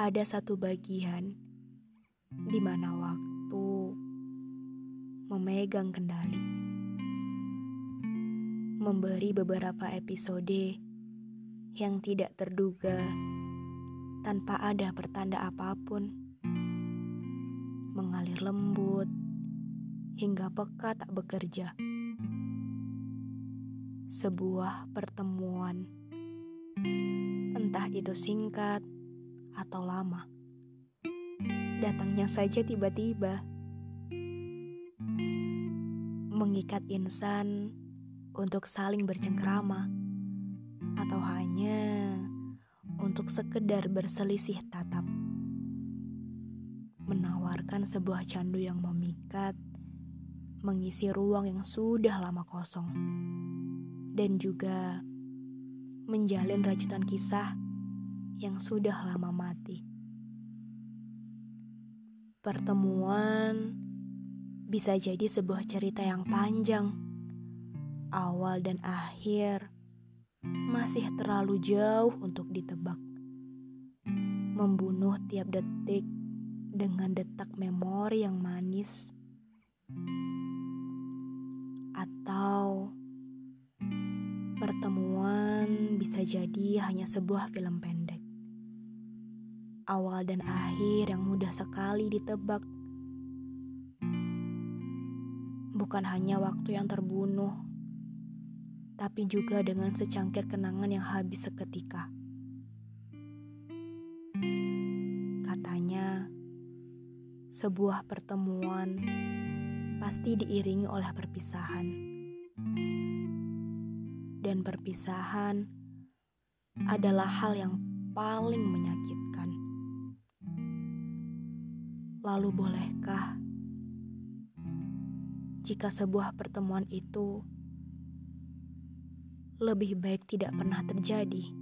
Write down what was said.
ada satu bagian di mana waktu memegang kendali, memberi beberapa episode yang tidak terduga tanpa ada pertanda apa pun, mengalir lembut hingga peka tak bekerja. Sebuah pertemuan, entah itu singkat atau lama, datangnya saja tiba-tiba, mengikat insan untuk saling bercengkrama, atau hanya untuk sekedar berselisih tatap, menawarkan sebuah candu yang memikat, mengisi ruang yang sudah lama kosong dan juga menjalin rajutan kisah yang sudah lama mati. Pertemuan bisa jadi sebuah cerita yang panjang. Awal dan akhir masih terlalu jauh untuk ditebak. Membunuh tiap detik dengan detak memori yang manis. Atau Pertemuan bisa jadi hanya sebuah film pendek. Awal dan akhir yang mudah sekali ditebak. Bukan hanya waktu yang terbunuh, tapi juga dengan secangkir kenangan yang habis seketika. Katanya, sebuah pertemuan pasti diiringi oleh perpisahan dan perpisahan adalah hal yang paling menyakitkan. Lalu, bolehkah jika sebuah pertemuan itu lebih baik tidak pernah terjadi?